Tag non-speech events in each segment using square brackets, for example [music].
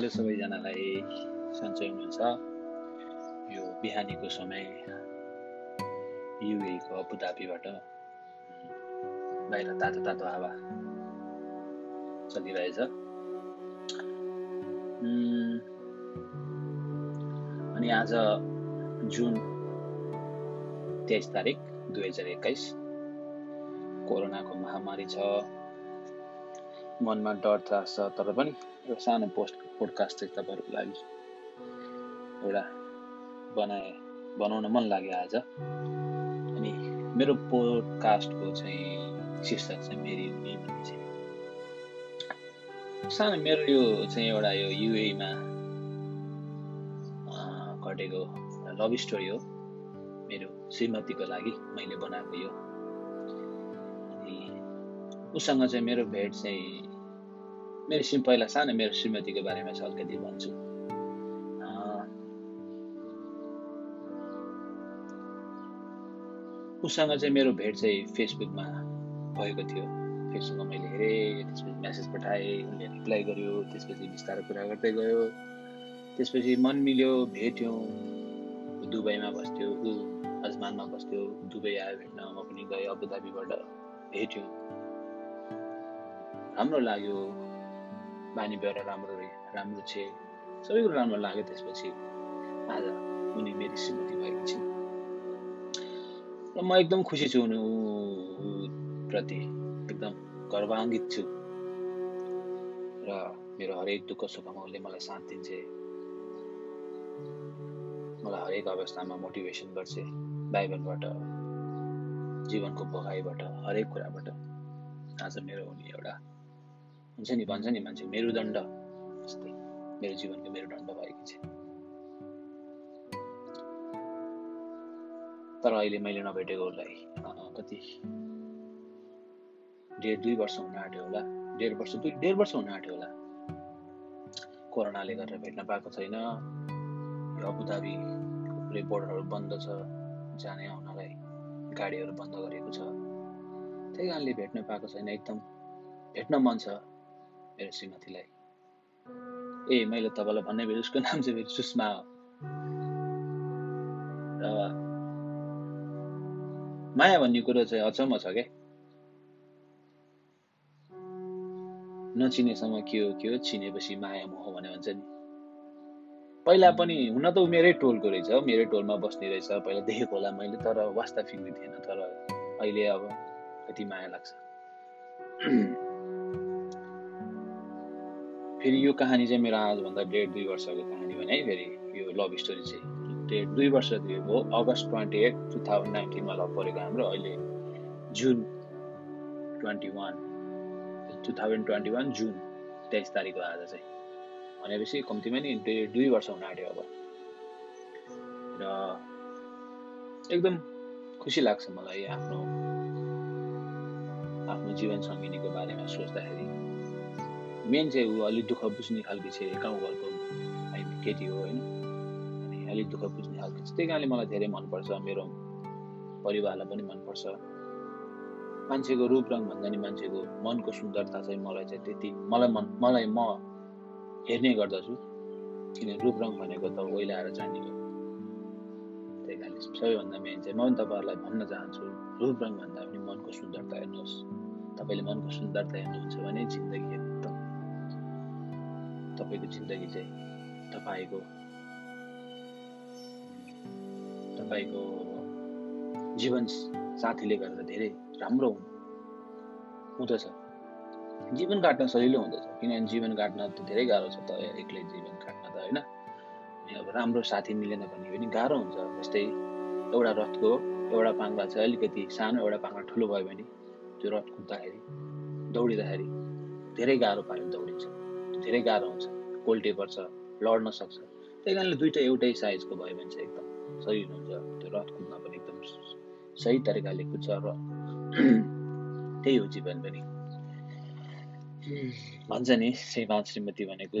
Hello सबैजनालाई सन्चै हुनुहुन्छ। यो बिहानीको समय युएको अबुधाबीबाट बाहिर तातो तातो हावा चलिरहेछ। अनि आज जुन तेइस तारिक दुई हजार एक्काइस कोरोनाको महामारी छ मनमा डर त्रास छ तर पनि एउटा सानो पोस्ट पोडकास्ट चाहिँ तपाईँहरूको लागि एउटा बनाए बनाउन मन लाग्यो आज। अनि मेरो पोडकास्टको चाहिँ शीर्षक चाहिँ मेरी उनी भन्ने सानो मेरो यो चाहिँ एउटा यो युएमा घटेको लभ स्टोरी हो। मेरो श्रीमतीको लागि मैले बनाएको यो उसँग चाहिँ मेरो भेट चाहिँ मेरो सिम पहिला सानो मेरो श्रीमतीको बारेमा चाहिँ अलिकति भन्छु। उसँग चाहिँ मेरो भेट चाहिँ फेसबुकमा भएको थियो। फेसबुकमा मैले हेरेँ त्यसपछि मेसेज पठाएँ उसले रिप्लाई गर्यो त्यसपछि बिस्तारै कुरा गर्दै गयो। त्यसपछि मन मिल्यो भेट्यौँ। दुबईमा बस्थ्यो ऊ अजमानमा बस्थ्यो। दुबई आयो भेट्न म पनि गएँ अबुधाबीबाट भेट्यौँ। राम्रो लाग्यो बानी व्यवहार राम्रो राम्रो छे। सबै कुरो राम्रो लाग्यो त्यसपछि। आज उनी मेरी श्रीमती भएको छिन् र म एकदम खुसी छु उनी प्रति एकदम गर्वान्वित छु। र मेरो हरेक दुःख सुखमा उसले मलाई साथ दिन्छे। मलाई हरेक अवस्थामा मोटिभेसन गर्छ बाइबलबाट जीवनको भोगाइबाट हरेक कुराबाट। आज मेरो उनी एउटा हुन्छ नि भन्छ नि मान्छे मेरुदण्ड जस्तै मेरो जीवनको मेरुदण्ड भएको छ तर अहिले मैले नभेटेको उसलाई कति डेढ दुई वर्ष हुन आँट्यो होला डेढ वर्ष दुई डेढ वर्ष हुन आँट्यो होला कोरोनाले गरेर भेट्न पाएको छैन यो अबुधाबी पुरै बोर्डरहरू बन्द छ जाने आउनलाई गाडीहरू बन्द गरेको छ त्यही कारणले भेट्न पाएको छैन एकदम भेट्न मन छ मेरो ए मैले तपाईँलाई भन्ने बेला उसको नाम चाहिँ फेरि सुषमा हो। र माया भन्ने कुरो चाहिँ अचम्म छ क्या नचिनेसम्म के हो के हो? चिनेपछि माया मोह भने भन्छ नि। पहिला पनि हुन त मेरै टोलको रहेछ मेरै टोलमा बस्ने रहेछ। पहिला देखेको होला मैले तर वास्ता फिक्ने थिएन। तर अहिले अब कति माया लाग्छ। फेरि यो कहानी चाहिँ मेरो आजभन्दा डेढ दुई वर्षको कहानी भने है फेरि यो लभ स्टोरी चाहिँ। डेढ दुई वर्ष हो। August twenty eight two thousand नाइन्टिनमा love परेको हाम्रो। अहिले June twenty one two thousand twenty one जुन तेइस तारिक हो आज चाहिँ। भनेपछि कम्तीमा नि डेढ दुई वर्ष हुन आँट्यो अब। र एकदम खुसी लाग्छ मलाई आफ्नो आफ्नो जीवन सङ्गिनीको बारेमा सोच्दाखेरि। मेन चाहिँ ऊ अलिक दुःख बुझ्ने खालको चाहिँ गाउँघरको केटी हो होइन। अनि अलिक दुःख बुझ्ने खालको त्यही कारणले मलाई धेरै मनपर्छ मेरो परिवारलाई पनि मनपर्छ। मान्छेको रूप रङ भन्दा नि मान्छेको मनको सुन्दरता चाहिँ मलाई चाहिँ त्यति मलाई मन मलाई म हेर्ने गर्दछु। किन रूप रङ भनेको त ओइलाएर जाने हो त्यही कारणले सबैभन्दा मेन चाहिँ म पनि तपाईँहरूलाई भन्न चाहन्छु रूप रङ भन्दा पनि मनको सुन्दरता हेर्नुहोस्। तपाईँले मनको सुन्दरता हेर्नुहुन्छ भने जिन्दगी तपाईँको जिन्दगी चाहिँ तपाईँको तपाईँको जीवन साथीले गर्दा धेरै राम्रो हुँदछ। जीवन काट्न सजिलो हुँदछ किनभने जीवन काट्न त धेरै गाह्रो छ त एक्लै जीवन काट्न त होइन? अनि अब राम्रो साथी मिलेन भने पनि गाह्रो हुन्छ जस्तै एउटा रथको एउटा पाङ्ला चाहिँ अलिकति सानो एउटा पाङ्ला ठुलो भयो भने त्यो रथ कुद्दाखेरि दौडिँदाखेरि धेरै गाह्रो पायो दौडिन्छ। धेरै गाह्रो हुन्छ। कोल्टे पर्छ लड्न सक्छ। त्यही कारणले दुइटा एउटै साइजको भयो भने चाहिँ एकदम सही हुन्छ त्यो रथ कुद्न पनि एकदम सही तरिकाले कुद्छ र [clears throat] त्यही हो जीवन पनि। भन्छ नि श्रीमान श्रीमती भनेको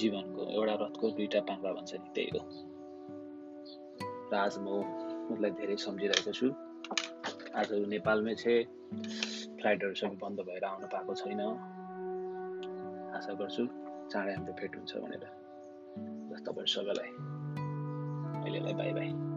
जीवनको एउटा रथको दुईवटा पाङ्रा भन्छ नि त्यही हो। र आज म उसलाई धेरै सम्झिरहेको छु। आज नेपालमै छ फ्लाइटहरू सबै बन्द भएर आउन पाएको छैन। आशा गर्छु चाँडै हाम्रो भेट हुन्छ भनेर। तपाईँहरू सबैलाई। अहिलेलाई बाई बाई।